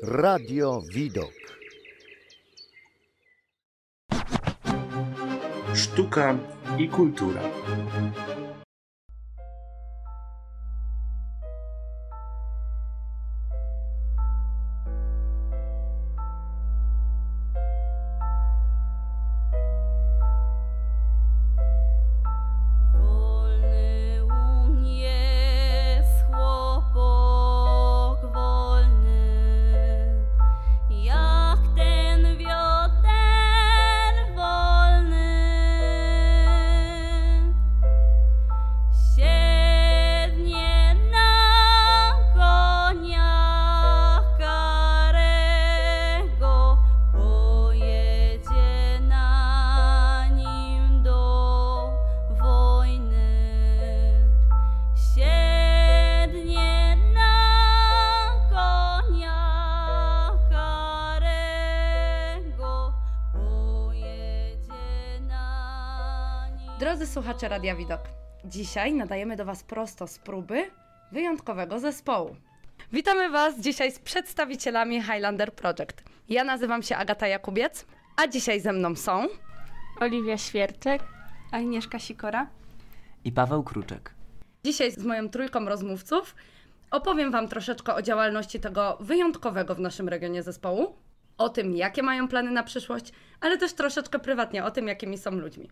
Radio Widok. Sztuka i kultura. Słuchacze Radia Widok, dzisiaj nadajemy do Was prosto z próby wyjątkowego zespołu. Witamy Was dzisiaj z przedstawicielami Highlander Project. Ja nazywam się Agata Jakubiec, a dzisiaj ze mną są Oliwia Świerczek. Agnieszka Sikora. i Paweł Kruczek. Dzisiaj z moją trójką rozmówców opowiem Wam troszeczkę o działalności tego wyjątkowego w naszym regionie zespołu, o tym, jakie mają plany na przyszłość, ale też troszeczkę prywatnie o tym, jakimi są ludźmi.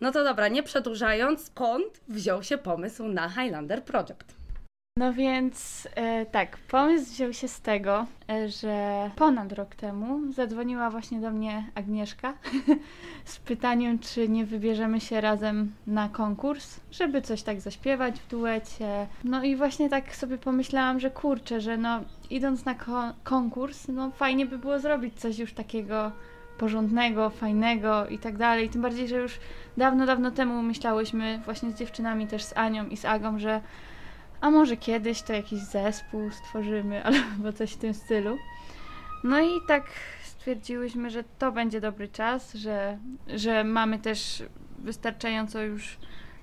No to dobra, nie przedłużając, skąd wziął się pomysł na Highlander Project? No więc e, tak, pomysł wziął się z tego, e, że ponad rok temu zadzwoniła właśnie do mnie Agnieszka z pytaniem, czy nie wybierzemy się razem na konkurs, żeby coś tak zaśpiewać w duecie. No i właśnie tak sobie pomyślałam, że kurczę, że no idąc na ko- konkurs, no fajnie by było zrobić coś już takiego porządnego, fajnego i tak dalej. Tym bardziej, że już dawno, dawno temu myślałyśmy właśnie z dziewczynami, też z Anią i z Agą, że a może kiedyś to jakiś zespół stworzymy, albo coś w tym stylu. No i tak stwierdziłyśmy, że to będzie dobry czas, że, że mamy też wystarczająco już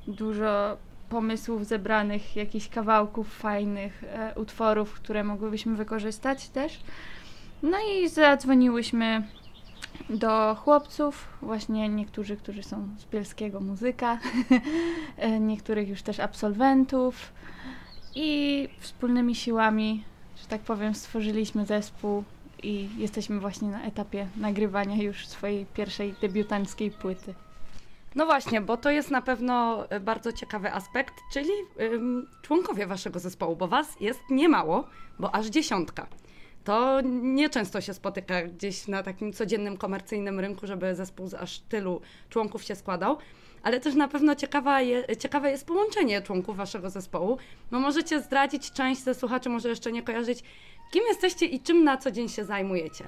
dużo pomysłów zebranych, jakichś kawałków fajnych, e, utworów, które mogłybyśmy wykorzystać też. No i zadzwoniłyśmy do chłopców, właśnie niektórzy, którzy są z Bielskiego Muzyka, e, niektórych już też absolwentów i wspólnymi siłami, że tak powiem, stworzyliśmy zespół i jesteśmy właśnie na etapie nagrywania już swojej pierwszej debiutanckiej płyty. No właśnie, bo to jest na pewno e, bardzo ciekawy aspekt, czyli ym, członkowie waszego zespołu, bo was jest niemało, bo aż dziesiątka. To nieczęsto się spotyka gdzieś na takim codziennym komercyjnym rynku, żeby zespół z aż tylu członków się składał. Ale też na pewno ciekawa je, ciekawe jest połączenie członków waszego zespołu. No możecie zdradzić, część ze słuchaczy może jeszcze nie kojarzyć, kim jesteście i czym na co dzień się zajmujecie.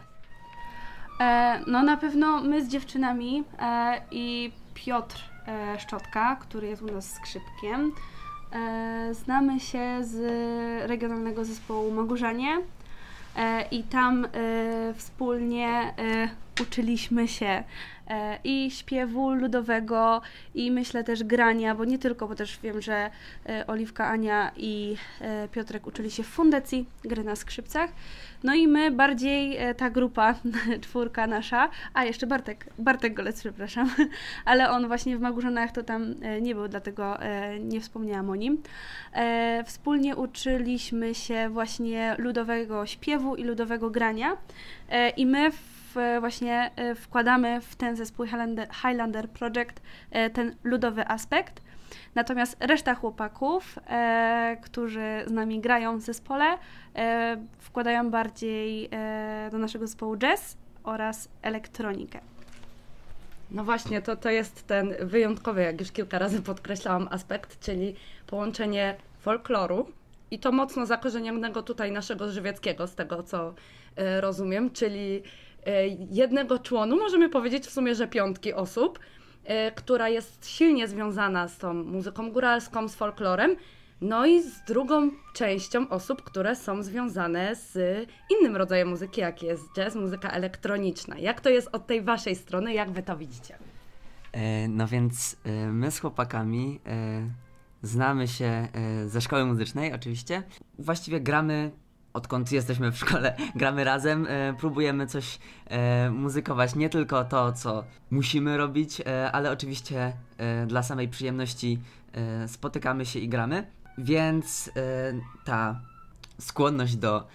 E, no na pewno my z dziewczynami e, i Piotr e, Szczotka, który jest u nas skrzypkiem. E, znamy się z regionalnego zespołu Magurzanie i tam e, wspólnie e, uczyliśmy się e, i śpiewu ludowego i myślę też grania, bo nie tylko, bo też wiem, że e, Oliwka, Ania i e, Piotrek uczyli się w fundacji gry na skrzypcach. No i my bardziej ta grupa, czwórka nasza, a jeszcze Bartek, Bartek Golec, przepraszam, ale on właśnie w Magurzanach to tam nie był, dlatego nie wspomniałam o nim. Wspólnie uczyliśmy się właśnie ludowego śpiewu i ludowego grania i my w, właśnie e, wkładamy w ten zespół Highlander, Project e, ten ludowy aspekt. Natomiast reszta chłopaków, e, którzy z nami grają w zespole, e, wkładają bardziej e, do naszego zespołu jazz oraz elektronikę. No właśnie, to, to jest ten wyjątkowy, jak już kilka razy podkreślałam, aspekt, czyli połączenie folkloru i to mocno zakorzenionego tutaj naszego żywieckiego, z tego co e, rozumiem, czyli e, jednego członu, możemy powiedzieć w sumie, że piątki osób, e, która jest silnie związana z tą muzyką góralską, z folklorem, no i z drugą częścią osób, które są związane z innym rodzajem muzyki, jak jest jazz, muzyka elektroniczna. Jak to jest od tej waszej strony, jak wy to widzicie? E, no więc e, my z chłopakami e, znamy się e, ze szkoły muzycznej oczywiście. Właściwie gramy odkąd jesteśmy w szkole, gramy razem, e, próbujemy coś e, muzykować. Nie tylko to, co musimy robić, e, ale oczywiście e, dla samej przyjemności e, spotykamy się i gramy. Więc e, ta skłonność do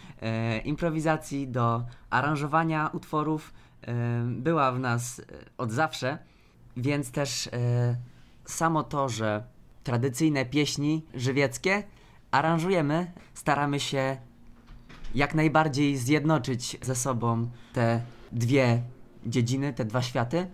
improwizacji, do aranżowania utworów była w nas od zawsze, więc też samo to, że tradycyjne pieśni żywieckie aranżujemy, staramy się jak najbardziej zjednoczyć ze sobą te dwie dziedziny, te dwa światy,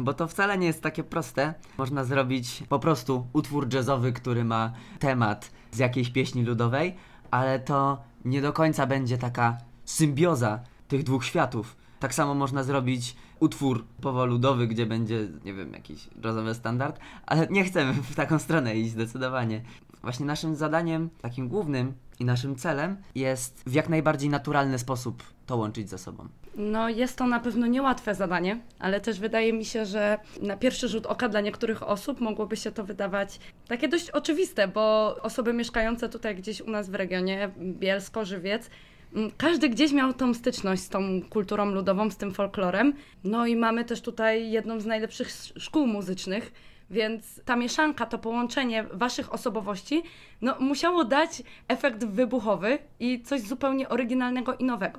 bo to wcale nie jest takie proste. Można zrobić po prostu utwór jazzowy, który ma temat z jakiejś pieśni ludowej, ale to nie do końca będzie taka symbioza tych dwóch światów. Tak samo można zrobić utwór powoludowy, gdzie będzie, nie wiem, jakiś jazzowy standard, ale nie chcemy w taką stronę iść zdecydowanie. Właśnie naszym zadaniem, takim głównym i naszym celem jest w jak najbardziej naturalny sposób to łączyć ze sobą. No, jest to na pewno niełatwe zadanie, ale też wydaje mi się, że na pierwszy rzut oka dla niektórych osób mogłoby się to wydawać takie dość oczywiste, bo osoby mieszkające tutaj gdzieś u nas w regionie, Bielsko, Żywiec, mm, każdy gdzieś miał tą styczność z tą kulturą ludową, z tym folklorem. No i mamy też tutaj jedną z najlepszych sz- szkół muzycznych, więc ta mieszanka, to połączenie waszych osobowości, no musiało dać efekt wybuchowy i coś zupełnie oryginalnego i nowego.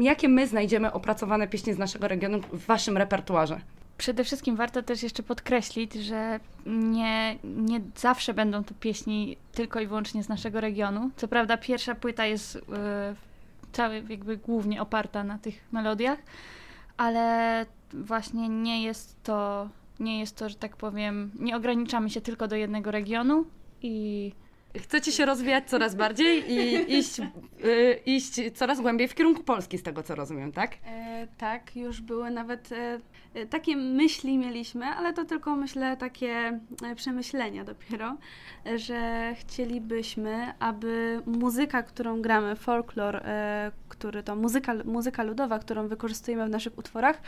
Jakie my znajdziemy opracowane pieśni z naszego regionu w waszym repertuarze? Przede wszystkim warto też jeszcze podkreślić, że nie, nie zawsze będą to pieśni tylko i wyłącznie z naszego regionu. Co prawda pierwsza płyta jest yy, cały jakby głównie oparta na tych melodiach, ale właśnie nie jest to, nie jest to, że tak powiem, nie ograniczamy się tylko do jednego regionu i Chcecie się rozwijać coraz bardziej i iść, y, iść coraz głębiej w kierunku Polski, z tego co rozumiem, tak? E, tak, już były nawet e, e, takie myśli mieliśmy, ale to tylko myślę takie e, przemyślenia dopiero, że chcielibyśmy, aby muzyka, którą gramy, folklor, e, który to muzyka, muzyka ludowa, którą wykorzystujemy w naszych utworach,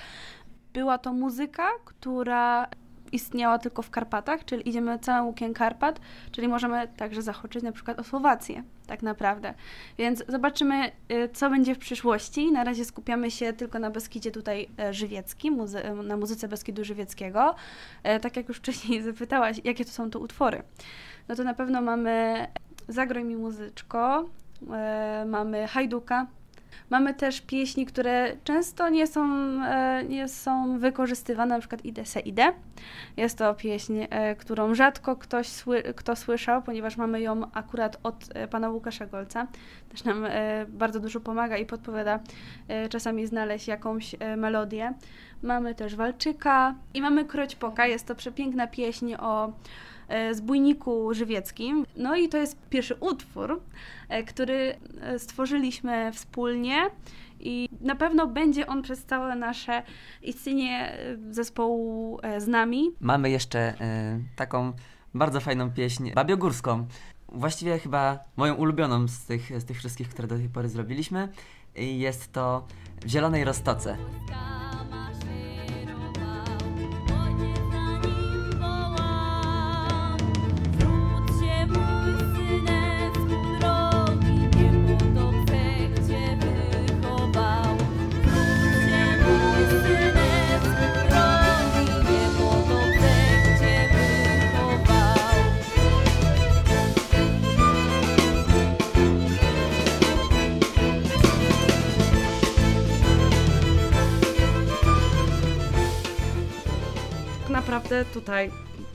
była to muzyka, która istniała tylko w Karpatach, czyli idziemy całym łukiem Karpat, czyli możemy także zahaczyć na przykład o Słowację, tak naprawdę. Więc zobaczymy, y, co będzie w przyszłości. Na razie skupiamy się tylko na Beskidzie tutaj e, żywieckim, muzy- e, na muzyce Beskidu Żywieckiego. E, Tak jak już wcześniej zapytałaś, jakie to są to utwory. No to na pewno mamy Zagroj mi muzyczko, mamy Hajduka, Mamy też pieśni, które często nie są, e, nie są wykorzystywane, na przykład Idę se idę. Jest to pieśń, e, którą rzadko ktoś sły, kto słyszał, ponieważ mamy ją akurat od e, pana Łukasza Golca. Też nam bardzo dużo pomaga i podpowiada czasami znaleźć jakąś melodię. Mamy też Walczyka i mamy Kroćpoka. Jest to przepiękna pieśń o e, zbójniku żywieckim. No i to jest pierwszy utwór, e, który e, stworzyliśmy wspólnie i na pewno będzie on przez całe nasze istnienie zespołu z nami. Mamy jeszcze taką bardzo fajną pieśń babiogórską. Właściwie chyba moją ulubioną z tych, z tych wszystkich, które do tej pory zrobiliśmy. Jest to w Zielonej Roztoce. Naprawdę tutaj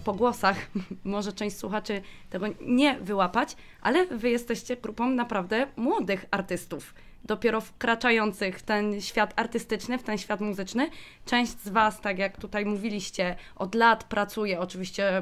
po głosach może część słuchaczy tego nie wyłapać, ale wy jesteście grupą naprawdę młodych artystów, dopiero wkraczających w ten świat artystyczny, w ten świat muzyczny. Część z was, tak jak tutaj mówiliście, od lat pracuje, oczywiście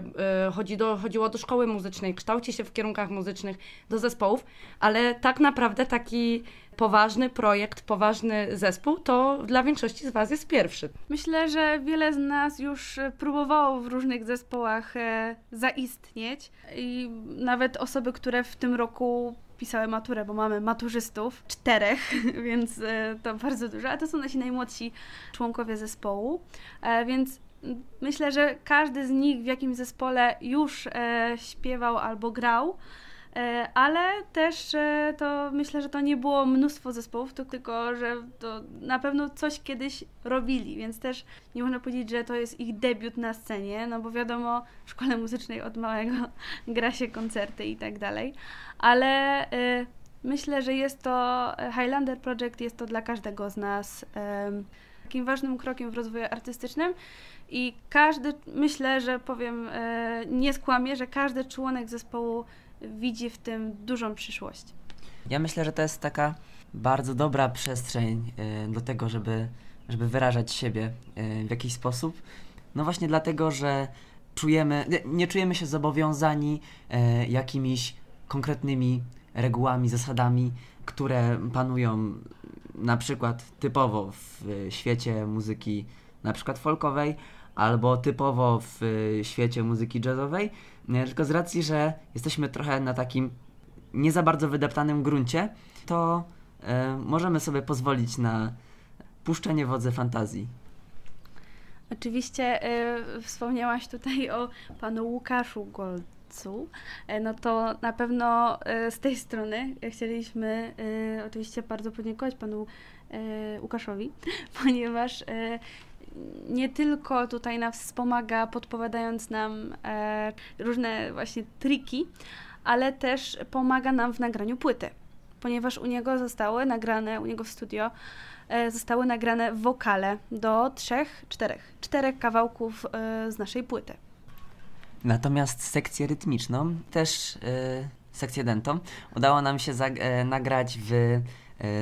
y, chodzi do, chodziło do szkoły muzycznej, kształci się w kierunkach muzycznych, do zespołów, ale tak naprawdę taki poważny projekt, poważny zespół, to dla większości z was jest pierwszy. Myślę, że wiele z nas już e, próbowało w różnych zespołach e, zaistnieć i nawet osoby, które w tym roku pisały maturę, bo mamy maturzystów, czterech, więc e, to bardzo dużo, a to są nasi najmłodsi członkowie zespołu, e, więc myślę, że każdy z nich w jakimś zespole już e, śpiewał albo grał. E, Ale też e, to myślę, że to nie było mnóstwo zespołów, tylko, że to na pewno coś kiedyś robili, więc też nie można powiedzieć, że to jest ich debiut na scenie, no bo wiadomo, w szkole muzycznej od małego gra się koncerty i tak dalej, ale e, myślę, że jest to Highlander Project, jest to dla każdego z nas takim ważnym krokiem w rozwoju artystycznym i każdy, myślę, że powiem, nie skłamię, że każdy członek zespołu widzi w tym dużą przyszłość. Ja myślę, że to jest taka bardzo dobra przestrzeń y, do tego, żeby, żeby wyrażać siebie y, w jakiś sposób. No właśnie dlatego, że czujemy, nie, czujemy się zobowiązani y, jakimiś konkretnymi regułami, zasadami, które panują na przykład typowo w świecie muzyki na przykład folkowej albo typowo w y, świecie muzyki jazzowej, tylko z racji, że jesteśmy trochę na takim nie za bardzo wydeptanym gruncie, to e, możemy sobie pozwolić na puszczenie wodze fantazji. Oczywiście e, wspomniałaś tutaj o panu Łukaszu Golcu. E, no to na pewno e, z tej strony chcieliśmy e, oczywiście bardzo podziękować panu Łukaszowi, ponieważ nie tylko tutaj nas wspomaga, podpowiadając nam e, różne właśnie triki, ale też pomaga nam w nagraniu płyty, ponieważ u niego zostały nagrane, u niego w studio e, zostały nagrane wokale do trzech, czterech, czterech kawałków e, z naszej płyty. Natomiast sekcję rytmiczną, też e, sekcję dentą, udało nam się e, nagrać w e,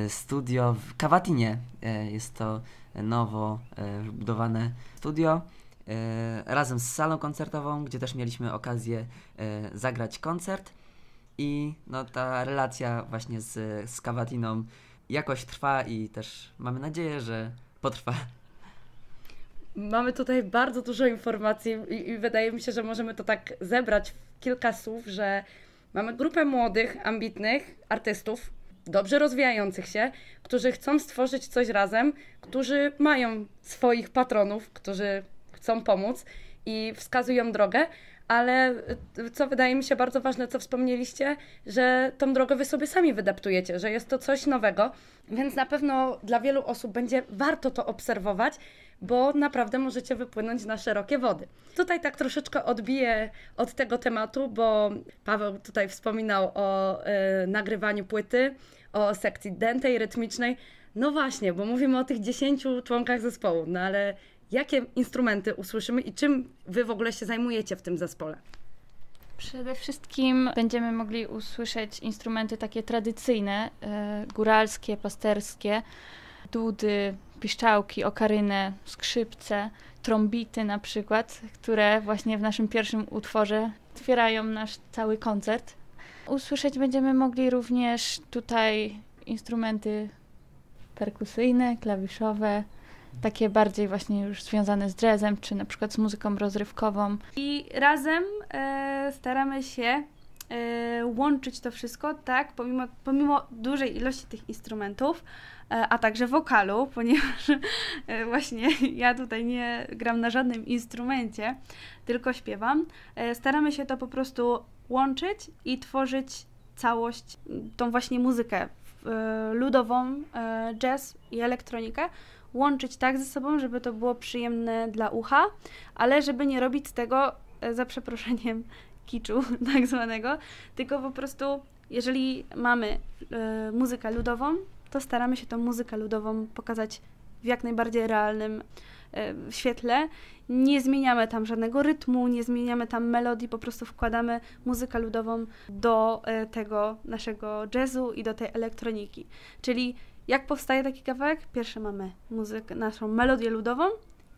studio w Kawatinie. Jest to nowo e, budowane studio e, razem z salą koncertową, gdzie też mieliśmy okazję e, zagrać koncert. I no, ta relacja właśnie z, z jakoś trwa i też mamy nadzieję, że potrwa. Mamy tutaj bardzo dużo informacji i, i wydaje mi się, że możemy to tak zebrać w kilka słów, że mamy grupę młodych, ambitnych artystów, dobrze rozwijających się, którzy chcą stworzyć coś razem, którzy mają swoich patronów, którzy chcą pomóc i wskazują drogę, ale y, co wydaje mi się bardzo ważne, co wspomnieliście, że tą drogę wy sobie sami wydeptujecie, że jest to coś nowego, więc na pewno dla wielu osób będzie warto to obserwować, bo naprawdę możecie wypłynąć na szerokie wody. Tutaj tak troszeczkę odbiję od tego tematu, bo Paweł tutaj wspominał o y, nagrywaniu płyty, o sekcji dętej, rytmicznej. No właśnie, bo mówimy o tych 10 członkach zespołu, no ale jakie instrumenty usłyszymy i czym wy w ogóle się zajmujecie w tym zespole? Przede wszystkim będziemy mogli usłyszeć instrumenty takie tradycyjne, e, góralskie, pasterskie, dudy, piszczałki, okarynę, skrzypce, trąbity na przykład, które właśnie w naszym pierwszym utworze otwierają nasz cały koncert. Usłyszeć będziemy mogli również tutaj instrumenty perkusyjne, klawiszowe, takie bardziej właśnie już związane z jazzem, czy na przykład z muzyką rozrywkową. I razem e, staramy się łączyć to wszystko, tak, pomimo, pomimo dużej ilości tych instrumentów, e, a także wokalu, ponieważ e, właśnie ja tutaj nie gram na żadnym instrumencie, tylko śpiewam. E, staramy się to po prostu łączyć i tworzyć całość, tą właśnie muzykę e, ludową, e, jazz i elektronikę, łączyć tak ze sobą, żeby to było przyjemne dla ucha, ale żeby nie robić z tego, e, za przeproszeniem, kiczu tak zwanego, tylko po prostu, jeżeli mamy e, muzykę ludową, to staramy się tą muzykę ludową pokazać w jak najbardziej realnym e, świetle. Nie zmieniamy tam żadnego rytmu, nie zmieniamy tam melodii, po prostu wkładamy muzykę ludową do e, tego naszego jazzu i do tej elektroniki. Czyli jak powstaje taki kawałek? Pierwsze mamy muzykę, naszą melodię ludową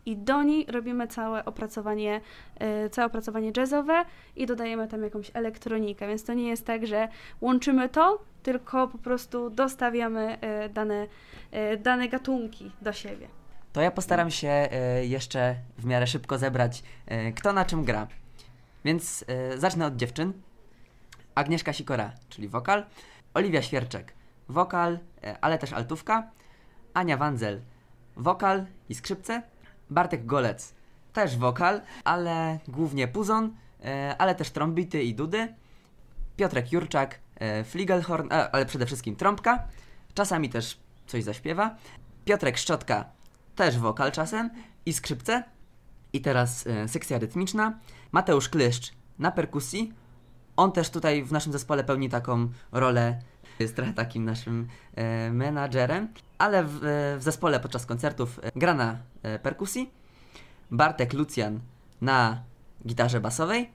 i do niej robimy całe opracowanie, e, całe opracowanie jazzowe i dodajemy tam jakąś elektronikę, więc to nie jest tak, że łączymy to, tylko po prostu dostawiamy e, dane, e, dane gatunki do siebie. To ja postaram się jeszcze w miarę szybko zebrać, kto na czym gra. Więc zacznę od dziewczyn. Agnieszka Sikora, czyli wokal. Oliwia Świerczek, wokal, ale też altówka. Ania Wanzel, wokal i skrzypce. Bartek Golec, też wokal, ale głównie puzon, e, ale też trąbity i dudy. Piotrek Jurczak, e, fligelhorn, e, ale przede wszystkim trąbka, czasami też coś zaśpiewa. Piotrek Szczotka, też wokal czasem i skrzypce. I teraz sekcja rytmiczna. Mateusz Klyszcz na perkusji. On też tutaj w naszym zespole pełni taką rolę, jest trochę takim naszym e, menadżerem, ale w, e, w zespole podczas koncertów e, gra na perkusji. Bartek Lucjan na gitarze basowej.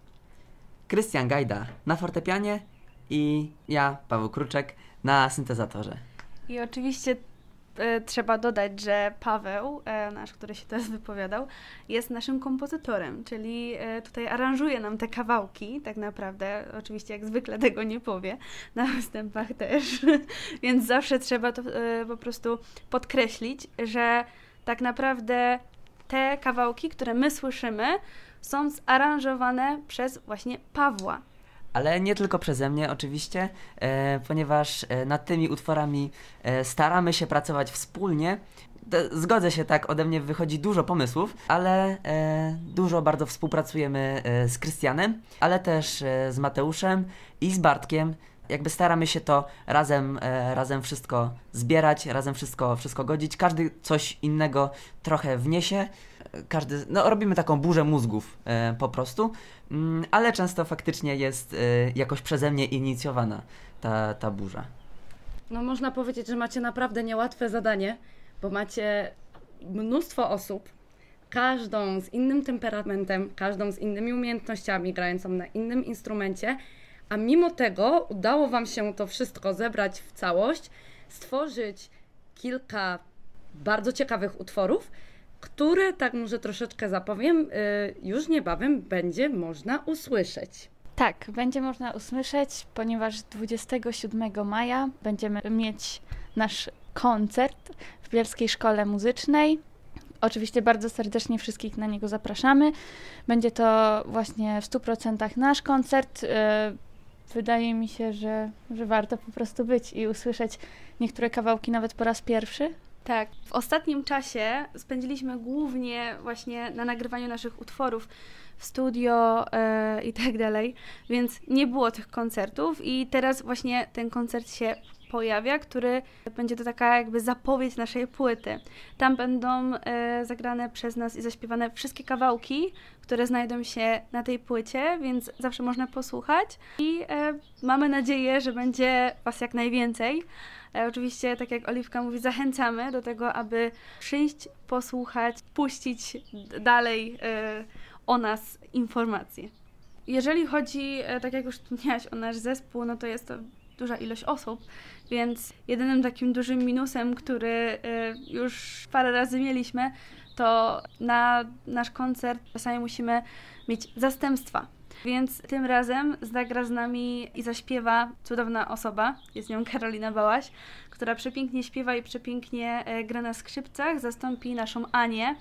Krystian Gajda na fortepianie i ja, Paweł Kruczek, na syntezatorze. I oczywiście trzeba dodać, że Paweł, e, nasz, który się teraz wypowiadał, jest naszym kompozytorem, czyli e, tutaj aranżuje nam te kawałki, tak naprawdę. Oczywiście, jak zwykle tego nie powie, na występach też, więc zawsze trzeba to e, po prostu podkreślić, że tak naprawdę te kawałki, które my słyszymy, są zaaranżowane przez właśnie Pawła. Ale nie tylko przeze mnie, oczywiście, e, ponieważ e, nad tymi utworami e, staramy się pracować wspólnie. Zgodzę się, tak, ode mnie wychodzi dużo pomysłów, ale dużo bardzo współpracujemy z Krystianem, ale też z Mateuszem i z Bartkiem. Jakby staramy się to razem, razem wszystko zbierać, razem wszystko, wszystko godzić. Każdy coś innego trochę wniesie. Każdy, no robimy taką burzę mózgów e, po prostu, mm, ale często faktycznie jest e, jakoś przeze mnie inicjowana ta, ta burza. No można powiedzieć, że macie naprawdę niełatwe zadanie, bo macie mnóstwo osób, każdą z innym temperamentem, każdą z innymi umiejętnościami, grającą na innym instrumencie, a mimo tego udało Wam się to wszystko zebrać w całość, stworzyć kilka bardzo ciekawych utworów, które, tak może troszeczkę zapowiem, y, już niebawem będzie można usłyszeć. Tak, będzie można usłyszeć, ponieważ 27 maja będziemy mieć nasz koncert w Bielskiej Szkole Muzycznej. Oczywiście bardzo serdecznie wszystkich na niego zapraszamy. Będzie to właśnie w 100% nasz koncert. E, Wydaje mi się, że, że warto po prostu być i usłyszeć niektóre kawałki nawet po raz pierwszy. Tak, w ostatnim czasie spędziliśmy głównie właśnie na nagrywaniu naszych utworów w studio e, i tak dalej, więc nie było tych koncertów i teraz właśnie ten koncert się pojawia, który będzie to taka jakby zapowiedź naszej płyty. Tam będą e, zagrane przez nas i zaśpiewane wszystkie kawałki, które znajdą się na tej płycie, więc zawsze można posłuchać i e, mamy nadzieję, że będzie Was jak najwięcej. E, Oczywiście, tak jak Oliwka mówi, zachęcamy do tego, aby przyjść, posłuchać, puścić dalej e, o nas informacje. Jeżeli chodzi, e, tak jak już wspomniałaś, o nasz zespół, no to jest to duża ilość osób, więc jedynym takim dużym minusem, który e, już parę razy mieliśmy, to na nasz koncert czasami musimy mieć zastępstwa. Więc tym razem zagra z nami i zaśpiewa cudowna osoba, jest nią Karolina Bałaś, która przepięknie śpiewa i przepięknie e, gra na skrzypcach, zastąpi naszą Anię,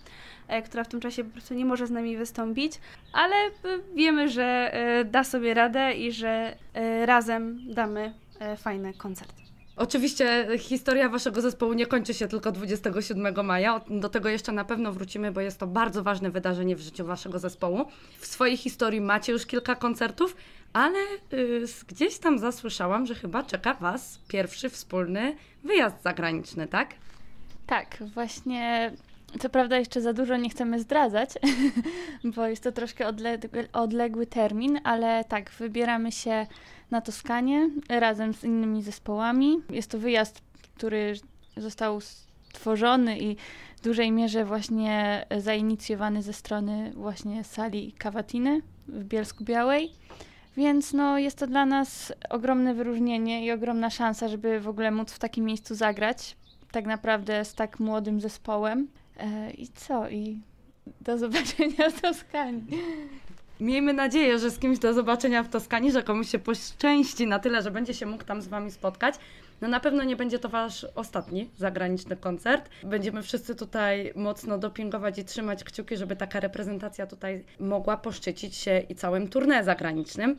e, która w tym czasie po prostu nie może z nami wystąpić, ale e, wiemy, że da sobie radę i że razem damy fajny koncert. Oczywiście historia waszego zespołu nie kończy się tylko 27 maja. Do tego jeszcze na pewno wrócimy, bo jest to bardzo ważne wydarzenie w życiu waszego zespołu. W swojej historii macie już kilka koncertów, ale y, s- gdzieś tam zasłyszałam, że chyba czeka was pierwszy wspólny wyjazd zagraniczny, tak? Tak, właśnie. Co prawda jeszcze za dużo nie chcemy zdradzać, bo jest to troszkę odległy, odległy termin, ale tak, wybieramy się na Toskanię razem z innymi zespołami. Jest to wyjazd, który został stworzony i w dużej mierze właśnie zainicjowany ze strony właśnie sali Kawatiny w Bielsku Białej. Więc no, jest to dla nas ogromne wyróżnienie i ogromna szansa, żeby w ogóle móc w takim miejscu zagrać. Tak naprawdę z tak młodym zespołem. E, I co? I do zobaczenia w Toskanii. Miejmy nadzieję, że z kimś do zobaczenia w Toskanii, że komuś się poszczęści na tyle, że będzie się mógł tam z Wami spotkać. No na pewno nie będzie to Wasz ostatni zagraniczny koncert. Będziemy wszyscy tutaj mocno dopingować i trzymać kciuki, żeby taka reprezentacja tutaj mogła poszczycić się i całym tournée zagranicznym.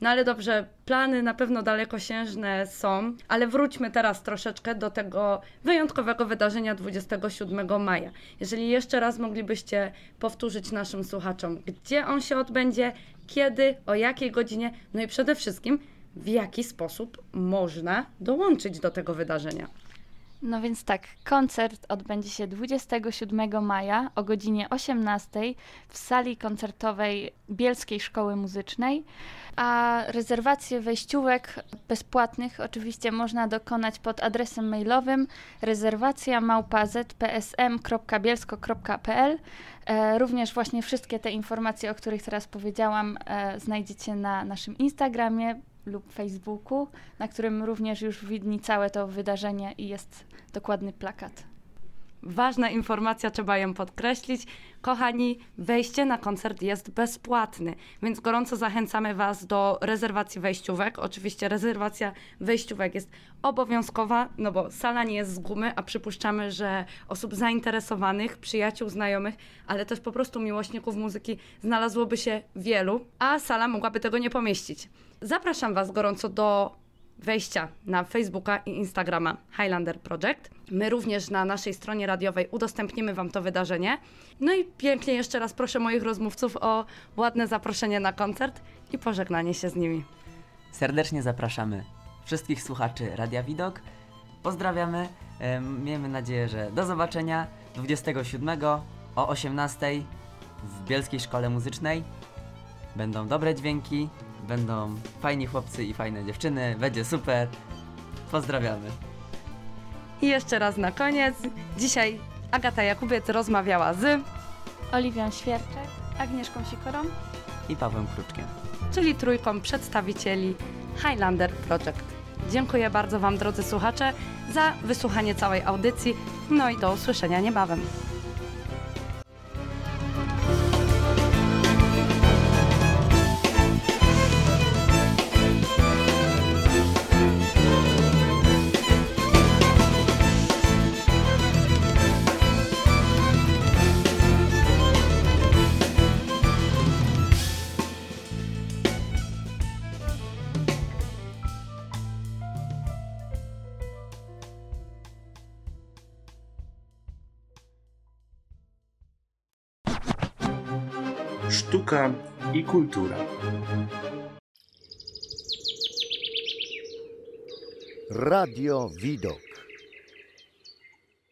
No ale dobrze, plany na pewno dalekosiężne są, ale wróćmy teraz troszeczkę do tego wyjątkowego wydarzenia 27 maja. Jeżeli jeszcze raz moglibyście powtórzyć naszym słuchaczom, gdzie on się odbędzie, kiedy, o jakiej godzinie, no i przede wszystkim, w jaki sposób można dołączyć do tego wydarzenia. No więc tak, koncert odbędzie się 27 maja o godzinie 18 w sali koncertowej Bielskiej Szkoły Muzycznej, a rezerwacje wejściówek bezpłatnych oczywiście można dokonać pod adresem mailowym rezerwacja małpa zpsm.bielsko.pl. E, również właśnie wszystkie te informacje, o których teraz powiedziałam, e, znajdziecie na naszym Instagramie lub Facebooku, na którym również już widni całe to wydarzenie i jest dokładny plakat. Ważna informacja, trzeba ją podkreślić. Kochani, wejście na koncert jest bezpłatny, więc gorąco zachęcamy Was do rezerwacji wejściówek. Oczywiście rezerwacja wejściówek jest obowiązkowa, no bo sala nie jest z gumy, a przypuszczamy, że osób zainteresowanych, przyjaciół, znajomych, ale też po prostu miłośników muzyki znalazłoby się wielu, a sala mogłaby tego nie pomieścić. Zapraszam Was gorąco do wejścia na Facebooka i Instagrama Highlander Project. My również na naszej stronie radiowej udostępnimy Wam to wydarzenie. No i pięknie jeszcze raz proszę moich rozmówców o ładne zaproszenie na koncert i pożegnanie się z nimi. Serdecznie zapraszamy wszystkich słuchaczy Radia Widok. Pozdrawiamy. Miejmy nadzieję, że do zobaczenia 27 o 18 w Bielskiej Szkole Muzycznej. Będą dobre dźwięki, będą fajni chłopcy i fajne dziewczyny, będzie super. Pozdrawiamy. I jeszcze raz na koniec. Dzisiaj Agata Jakubiec rozmawiała z, Oliwią Świerczek. Agnieszką Sikorą. I Pawłem Kruczkiem. czyli trójką przedstawicieli Highlander Project. Dziękuję bardzo Wam, drodzy słuchacze, za wysłuchanie całej audycji. No i do usłyszenia niebawem. Sztuka i kultura. Radio Widok.